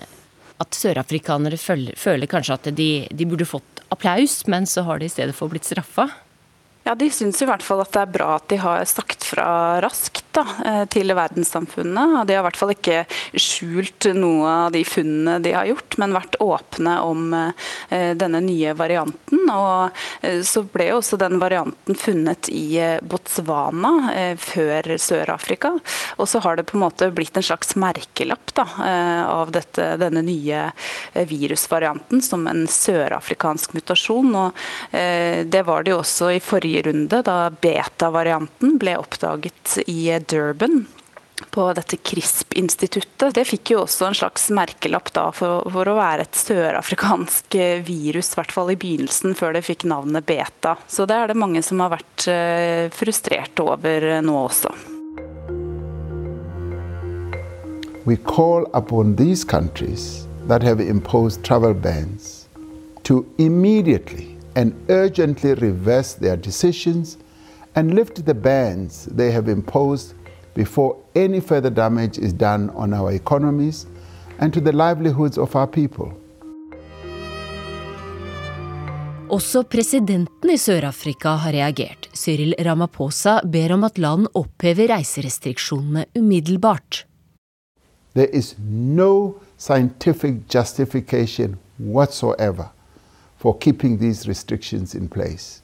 at sørafrikanere føler, føler kanskje at de, de, burde fått applaus, men så har de i stedet for blitt straffa? Ja, De syns i hvert fall at det er bra at de har sagt fra raskt da, eh, til verdenssamfunnet. De har i hvert fall ikke skjult noe av de funnene de har gjort, men vært åpne om eh, denne nye varianten. Og eh, Så ble jo også den varianten funnet i Botswana før Sør-Afrika. Og så har det på en måte blitt en slags merkelapp da, av dette, denne nye virusvarianten som en sørafrikansk mutasjon. og Det var det jo også i forrige runde, da beta-varianten ble oppdaget i Durban på dette CRISP-instituttet. Det fikk jo også en slags merkelapp da for, for å være et sørafrikansk virus, i hvert fall i begynnelsen, før det fikk navnet beta. Så det er det mange som har vært frustrert frustrerte over nå også. We call upon these countries that have imposed travel bans to immediately and urgently reverse their decisions and lift the bans they have imposed before any further damage is done on our economies and to the livelihoods of our people. Også presidenten i Sør-Afrika har reagert. Cyril Ramaphosa ber om at land opphever reiserestriksjonene umiddelbart. There is no scientific justification whatsoever for keeping these restrictions in place.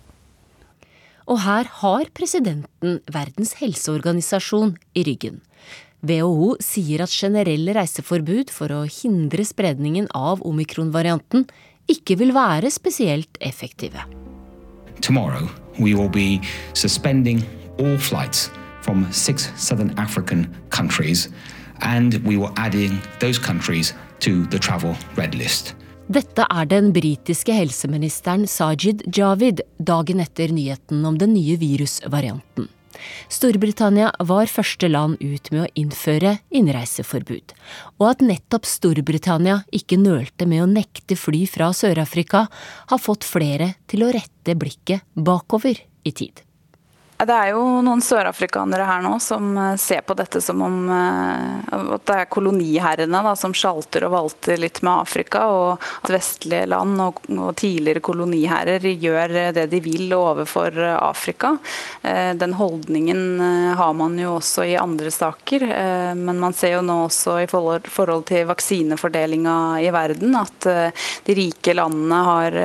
Og her har presidenten Verdens helseorganisasjon i ryggen. WHO sier at generelle reiseforbud for å hindre spredningen av omikron-varianten ikke vil være spesielt effektive. Tomorrow we will be suspending all flights from six southern African countries and we will adding those countries to the travel red list. Dette er den britiske helseministeren Sajid Javid dagen etter nyheten om den nye virusvarianten. Storbritannia var første land ut med å innføre innreiseforbud. Og at nettopp Storbritannia ikke nølte med å nekte fly fra Sør-Afrika, har fått flere til å rette blikket bakover i tid. Det er jo noen sørafrikanere her nå som eh, ser på dette som om eh, at det er koloniherrene da, som sjalter og valter litt med Afrika, og at vestlige land og, og, tidligere koloniherrer gjør det de vil overfor Afrika. Eh, den holdningen har man jo også i andre saker, men man ser jo nå også i forhold, til vaksinefordelinga i verden at de rike landene har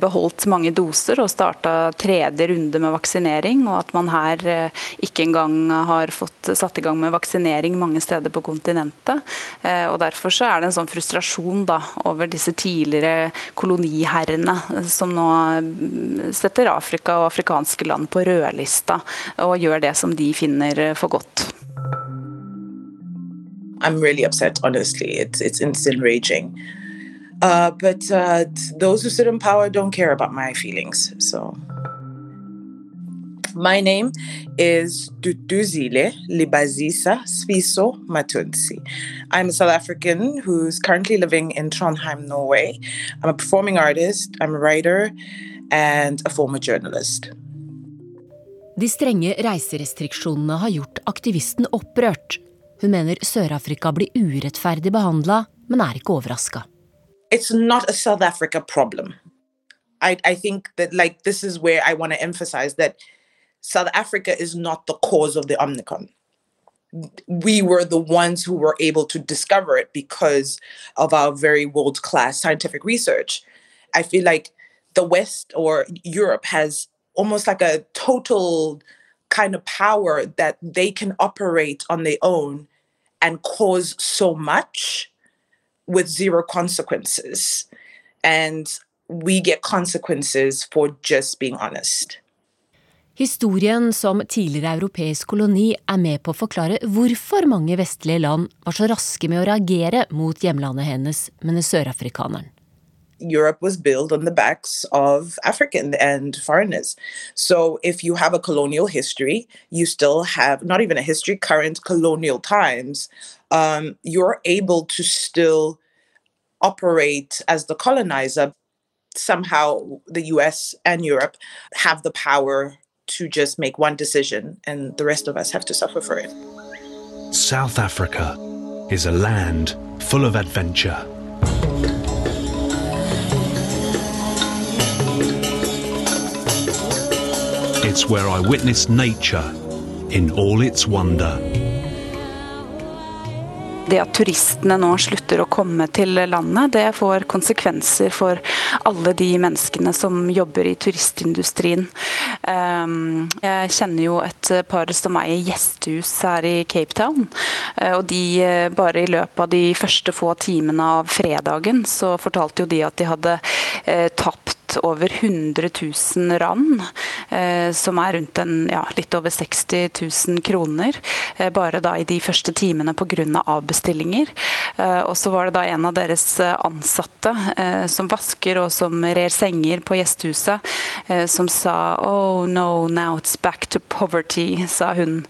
beholdt mange doser og starta tredje runde med vaksinering og at man her eh, ikke engang har fått satt i gang med vaksinering mange steder på kontinentet. Eh, og Derfor så er det en sånn frustrasjon da, over disse tidligere koloniherrene som nå mm, setter Afrika og afrikanske land på rødlista og gjør det som de finner for godt. I'm really upset, honestly. It's, it's enraging. Uh, but uh, those who sit in power don't care about my feelings. So My name is Duduzile Libazisa Sviso Matunsi. I'm a South African who's currently living in Trondheim, Norway. I'm a performing artist, I'm a writer, and a former journalist. De strenge reiserestriksjonene har gjort aktivisten opprørt. Hun mener Sør-Afrika blir urettferdig behandla, men er ikke overraska. It's not a South Africa problem. I, I think that like this is where I want to emphasize that South Africa is not the cause of the Omicron. We were the ones who were able to discover it because of our very world class scientific research. I feel like the West or Europe has almost like a total kind of power that they can operate on their own and cause so much with zero consequences. And we get consequences for just being honest. Historien som tidligere europeisk koloni er med på å forklare hvorfor mange vestlige land var så raske med å reagere mot hjemlandet hennes, mener sørafrikaneren. Europe was built on the backs of African and foreigners. So if you have a colonial history, you still have not even a history, current colonial times, um, you're able to still operate as the colonizer. Somehow the US and Europe have the power to just make one decision and the rest of us have to suffer for it. South Africa is a land full of adventure. It's where I witness nature in all its wonder. Det at turistene nå slutter å komme til landet, det får konsekvenser for alle de menneskene som jobber i turistindustrien. Ehm, jeg kjenner jo et par som eier gjestehus her i Cape Town. Eh, og de eh, bare i løpet av de første få timene av fredagen, så fortalte jo de at de hadde eh, over 100 000 rand, eh, som er rundt en, ja, litt over 60 000 kroner, eh, bare da i de første timene pga. avbestillinger. Eh, og så var det da en av deres ansatte som vasker og som rer senger på gjestehuset, som sa Oh no, now it's back to poverty, sa hun.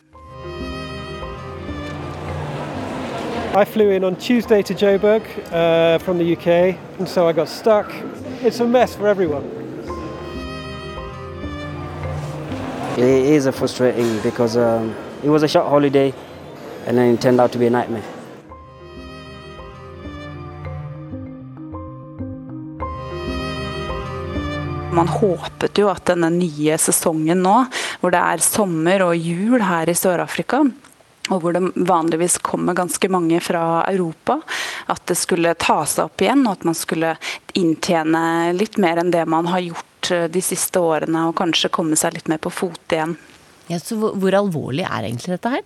I flew in on Tuesday to Joburg uh, from the UK, and so I got stuck. It's a mess for everyone. It is a frustrating because um, it was a short holiday, and then it turned out to be a nightmare. Man håpet jo at denne nye sesongen nå, hvor det er sommer og jul her i Sør-Afrika, og hvor det vanligvis kommer ganske mange fra Europa, at det skulle ta seg opp igjen, og at man skulle inntjene litt mer enn det man har gjort eh, de siste årene, og kanskje komme seg litt mer på fot igjen. Ja, så hvor, alvorlig er egentlig dette her?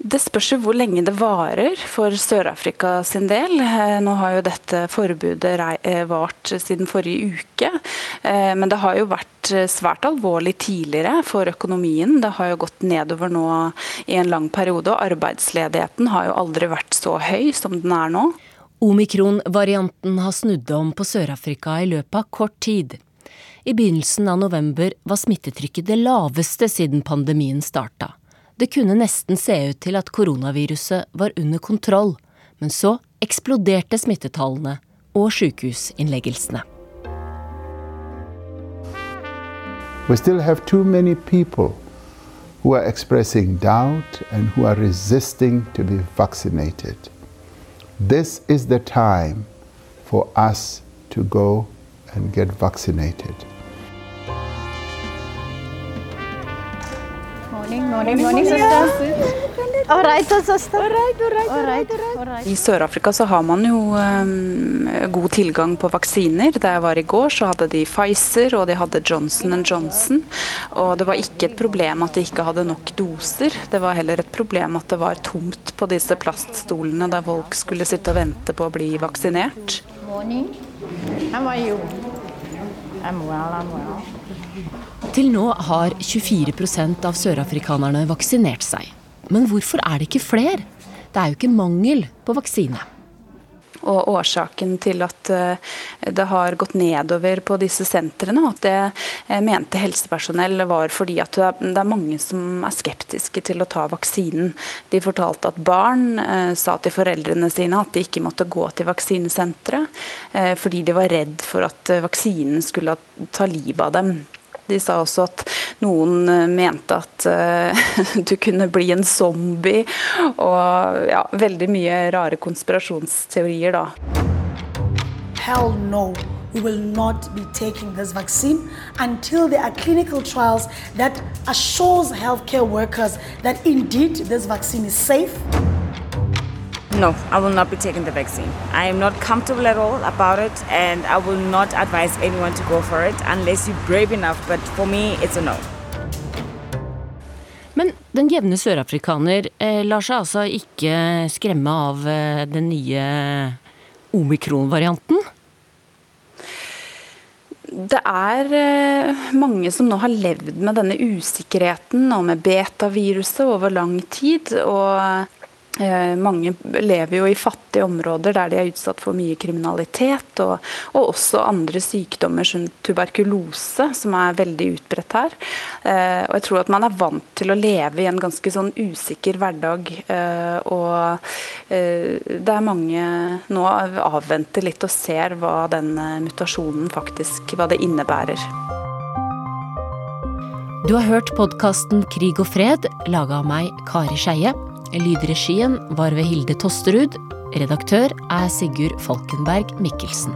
Det spørs jo hvor lenge det varer for Sør-Afrika sin del. Eh, nå har jo dette forbudet eh, vart siden forrige uke. Eh, men det har jo vært svært alvorlig tidligere for økonomien. Det har jo gått nedover nå i en lang periode, og arbeidsledigheten har jo aldri vært så høy som den er nå. Omikron-varianten har snudd om på Sør-Afrika i løpet av kort tid. I begynnelsen av november var smittetrykket det laveste siden pandemien starta. Det kunne nesten se ut til at koronaviruset var under kontroll, men så eksploderte smittetallene og sykehusinnleggelsene. We still have too many people who are expressing doubt and who are resisting to be vaccinated. This is the time for us to go and get vaccinated. Morning, morning, I Sør-Afrika så har man jo um, god tilgang på vaksiner. Da jeg var i går, så hadde de Pfizer og de hadde Johnson Johnson. Og det var ikke et problem at de ikke hadde nok doser. Det var heller et problem at det var tomt på disse plaststolene der folk skulle sitte og vente på å bli vaksinert. Morning. How are you? I'm well, I'm well. Til nå har 24% av sørafrikanerne vaksinert seg. Men hvorfor er det ikke flere? Det er jo ikke mangel på vaksine. Og årsaken til at eh, det har gått nedover på disse sentrene, at det eh, mente helsepersonell var fordi at det er mange som er skeptiske til å ta vaksinen. De fortalte at barn eh, sa til foreldrene sine at de ikke måtte gå til vaksinesenteret, fordi de var redd for at vaksinen skulle ta livet av dem. De sa også at noen eh, mente at uh, du kunne bli en zombie, og ja, veldig mye rare konspirasjonsteorier, da. Hell no. We will not be taking this vaccine until there are clinical trials that assures healthcare workers that indeed this vaccine is safe. No, I will not be taking the vaccine. I am not comfortable at all about it, and I will not advise anyone to go for it unless you're brave enough. But for me, it's a no. Men den jevne sørafrikaner eh, lar seg altså ikke skremme av eh, den nye omikron-varianten? Det er eh, mange som nå har levd med denne usikkerheten og med betaviruset over lang tid. og mange lever jo i fattige områder der de er utsatt for mye kriminalitet, og, og også andre sykdommer som tuberkulose, som er veldig utbredt her. Eh, og jeg tror at man er vant til å leve i en ganske sånn usikker hverdag. Eh, og det er mange nå avventer litt og ser hva den mutasjonen faktisk hva det innebærer. Du har hørt podkasten Krig og fred, laga av meg, Kari Skeie. Lydregien var ved Hilde Tosterud. Redaktør er Sigurd Falkenberg Mikkelsen.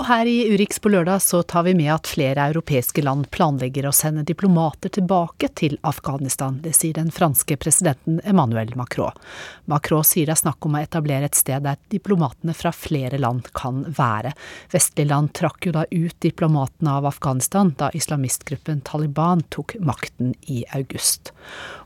Og her i Urix på lørdag så tar vi med at flere europeiske land planlegger å sende diplomater tilbake til Afghanistan. Det sier den franske presidenten Emmanuel Macron. Macron sier det er snakk om å etablere et sted der diplomatene fra flere land kan være. Vestlige land trakk jo da ut diplomatene av Afghanistan da islamistgruppen Taliban tok makten i august.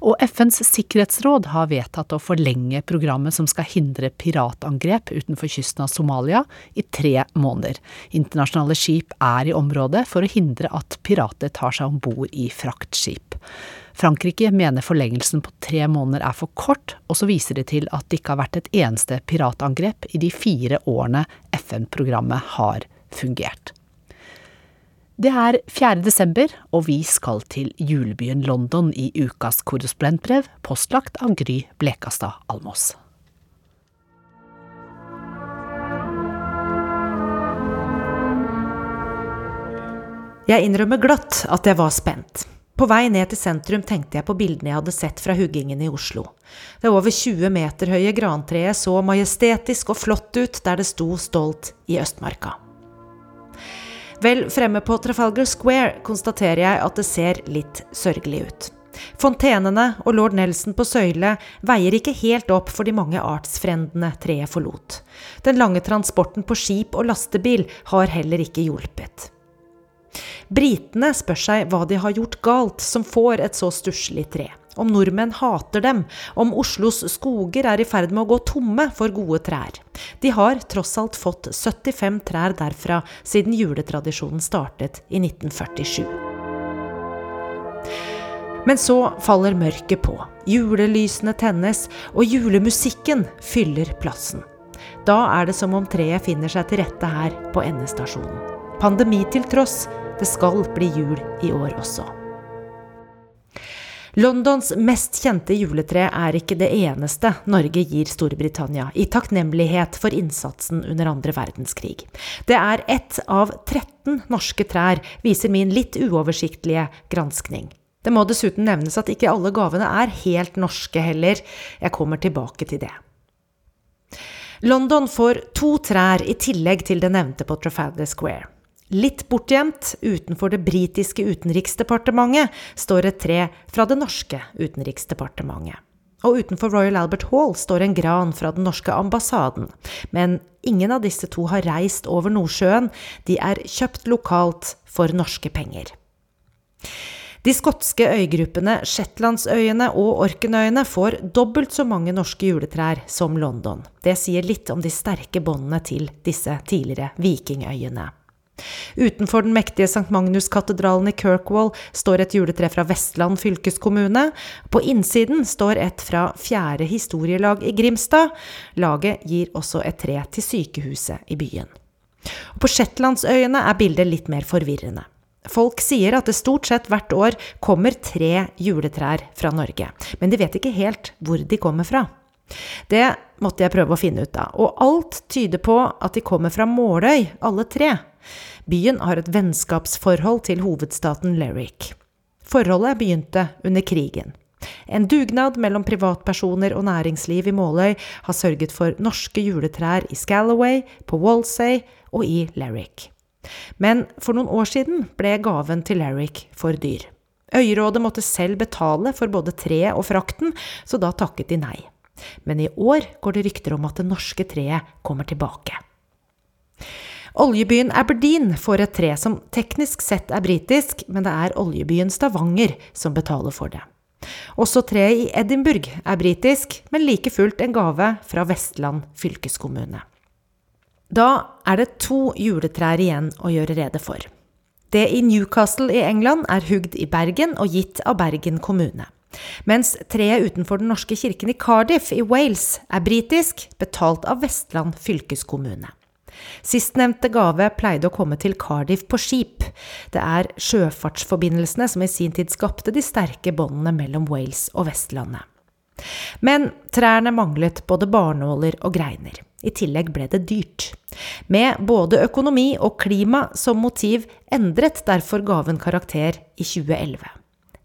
Og FNs sikkerhetsråd har vedtatt å forlenge programmet som skal hindre piratangrep utenfor kysten av Somalia i tre måneder. Internasjonale skip er i området for å hindre at pirater tar seg om bord i fraktskip. Frankrike mener forlengelsen på tre måneder er for kort, og så viser de til at det ikke har vært et eneste piratangrep i de fire årene FN-programmet har fungert. Det er 4. desember, og vi skal til julebyen London i ukas korrespondentbrev, postlagt av Gry Blekastad Almås. Jeg innrømmer glatt at jeg var spent. På vei ned til sentrum tenkte jeg på bildene jeg hadde sett fra huggingen i Oslo. Det over 20 meter høye grantreet så majestetisk og flott ut der det sto stolt i Østmarka. Vel fremme på Trafalgar Square konstaterer jeg at det ser litt sørgelig ut. Fontenene og lord Nelson på søyle veier ikke helt opp for de mange artsfrendene treet forlot. Den lange transporten på skip og lastebil har heller ikke hjulpet. Britene spør seg hva de har gjort galt som får et så stusslig tre. Om nordmenn hater dem, om Oslos skoger er i ferd med å gå tomme for gode trær. De har tross alt fått 75 trær derfra siden juletradisjonen startet i 1947. Men så faller mørket på. Julelysene tennes, og julemusikken fyller plassen. Da er det som om treet finner seg til rette her på endestasjonen. Pandemi til tross, det skal bli jul i år også. Londons mest kjente juletre er ikke det eneste Norge gir Storbritannia, i takknemlighet for innsatsen under andre verdenskrig. Det er ett av 13 norske trær, viser min litt uoversiktlige granskning. Det må dessuten nevnes at ikke alle gavene er helt norske heller. Jeg kommer tilbake til det. London får to trær i tillegg til det nevnte på Trafalgar Square. Litt bortgjemt, utenfor det britiske utenriksdepartementet, står et tre fra det norske utenriksdepartementet. Og utenfor Royal Albert Hall står en gran fra den norske ambassaden. Men ingen av disse to har reist over Nordsjøen, de er kjøpt lokalt for norske penger. De skotske øygruppene Shetlandsøyene og Orkenøyene får dobbelt så mange norske juletrær som London. Det sier litt om de sterke båndene til disse tidligere vikingøyene. Utenfor den mektige St. Magnus-katedralen i Kirkwall står et juletre fra Vestland fylkeskommune. På innsiden står et fra Fjerde historielag i Grimstad. Laget gir også et tre til sykehuset i byen. Og på Shetlandsøyene er bildet litt mer forvirrende. Folk sier at det stort sett hvert år kommer tre juletrær fra Norge, men de vet ikke helt hvor de kommer fra. Det måtte jeg prøve å finne ut av, og alt tyder på at de kommer fra Måløy, alle tre. Byen har et vennskapsforhold til hovedstaten Lerrick. Forholdet begynte under krigen. En dugnad mellom privatpersoner og næringsliv i Måløy har sørget for norske juletrær i Scalloway, på Walsay og i Lerrick. Men for noen år siden ble gaven til Larrick for dyr. Øyrådet måtte selv betale for både treet og frakten, så da takket de nei. Men i år går det rykter om at det norske treet kommer tilbake. Oljebyen Aberdeen får et tre som teknisk sett er britisk, men det er oljebyen Stavanger som betaler for det. Også treet i Edinburgh er britisk, men like fullt en gave fra Vestland fylkeskommune. Da er det to juletrær igjen å gjøre rede for. Det i Newcastle i England er hugd i Bergen og gitt av Bergen kommune. Mens treet utenfor den norske kirken i Cardiff i Wales er britisk, betalt av Vestland fylkeskommune. Sistnevnte gave pleide å komme til Cardiff på skip. Det er sjøfartsforbindelsene som i sin tid skapte de sterke båndene mellom Wales og Vestlandet. Men trærne manglet både barnåler og greiner. I tillegg ble det dyrt. Med både økonomi og klima som motiv endret derfor gaven karakter i 2011.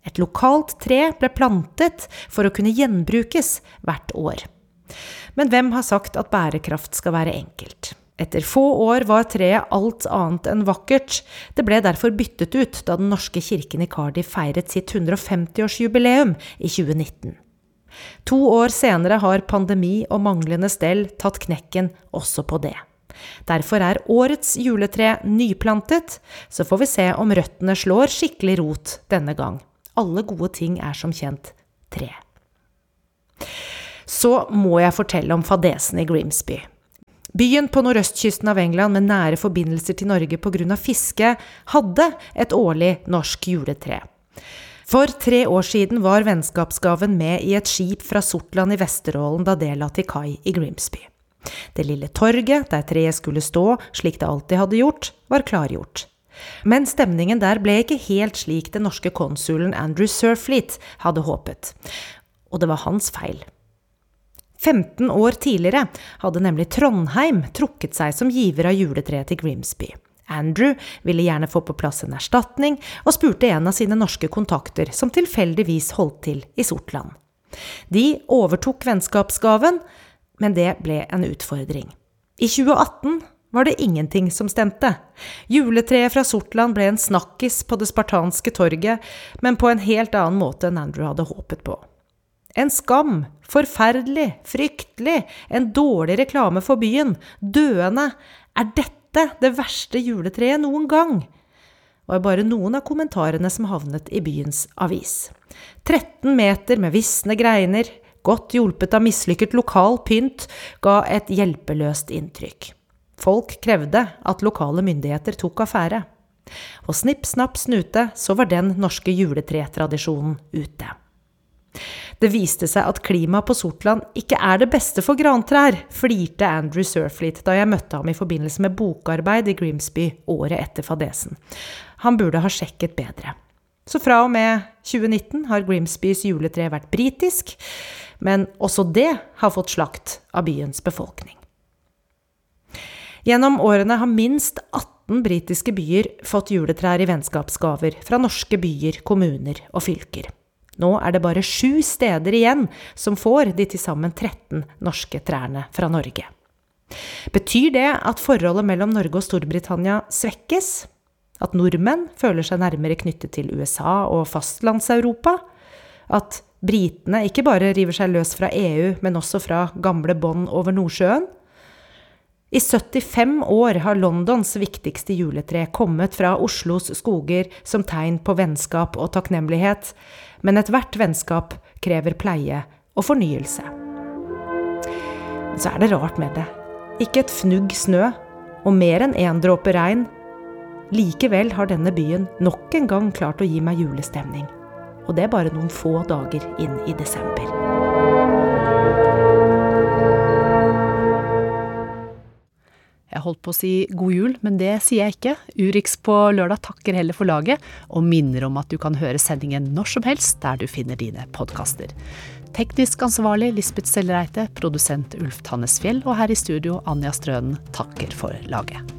Et lokalt tre ble plantet for å kunne gjenbrukes hvert år. Men hvem har sagt at bærekraft skal være enkelt? Etter få år var treet alt annet enn vakkert. Det ble derfor byttet ut da Den norske kirken i Cardiff feiret sitt 150-årsjubileum i 2019. To år senere har pandemi og manglende stell tatt knekken også på det. Derfor er årets juletre nyplantet, så får vi se om røttene slår skikkelig rot denne gang. Alle gode ting er som kjent tre. Så må jeg fortelle om fadesen i Grimsby. Byen på nordøstkysten av England med nære forbindelser til Norge pga. fiske, hadde et årlig norsk juletre. For tre år siden var vennskapsgaven med i et skip fra Sortland i Vesterålen da det la til kai i Grimsby. Det lille torget der treet skulle stå, slik det alltid hadde gjort, var klargjort. Men stemningen der ble ikke helt slik den norske konsulen Andrew Surfleet hadde håpet. Og det var hans feil. 15 år tidligere hadde nemlig Trondheim trukket seg som giver av juletreet til Grimsby. Andrew ville gjerne få på plass en erstatning, og spurte en av sine norske kontakter, som tilfeldigvis holdt til i Sortland. De overtok vennskapsgaven, men det ble en utfordring. I 2018 var det ingenting som stemte. Juletreet fra Sortland ble en snakkis på det spartanske torget, men på en helt annen måte enn Andrew hadde håpet på. En skam, forferdelig, fryktelig, en dårlig reklame for byen, døende, er dette det verste juletreet noen gang? var bare noen av kommentarene som havnet i byens avis. 13 meter med visne greiner, godt hjulpet av mislykket lokal pynt, ga et hjelpeløst inntrykk. Folk krevde at lokale myndigheter tok affære. Og snipp, snapp, snute, så var den norske juletretradisjonen ute. Det viste seg at klimaet på Sortland ikke er det beste for grantrær, flirte Andrew Surfleet da jeg møtte ham i forbindelse med bokarbeid i Grimsby året etter fadesen. Han burde ha sjekket bedre. Så fra og med 2019 har Grimsbys juletre vært britisk, men også det har fått slakt av byens befolkning. Gjennom årene har minst 18 britiske byer fått juletrær i vennskapsgaver fra norske byer, kommuner og fylker. Nå er det bare sju steder igjen som får de til sammen 13 norske trærne fra Norge. Betyr det at forholdet mellom Norge og Storbritannia svekkes? At nordmenn føler seg nærmere knyttet til USA og fastlandseuropa? At britene ikke bare river seg løs fra EU, men også fra gamle bånd over Nordsjøen? I 75 år har Londons viktigste juletre kommet fra Oslos skoger som tegn på vennskap og takknemlighet, men ethvert vennskap krever pleie og fornyelse. Så er det rart med det. Ikke et fnugg snø, og mer enn én en dråpe regn. Likevel har denne byen nok en gang klart å gi meg julestemning. Og det er bare noen få dager inn i desember. Jeg holdt på å si god jul, men det sier jeg ikke. Urix på lørdag takker heller for laget, og minner om at du kan høre sendingen når som helst der du finner dine podkaster. Teknisk ansvarlig Lisbeth Sellreite, produsent Ulf Tannesfjell, og her i studio Anja Strønen takker for laget.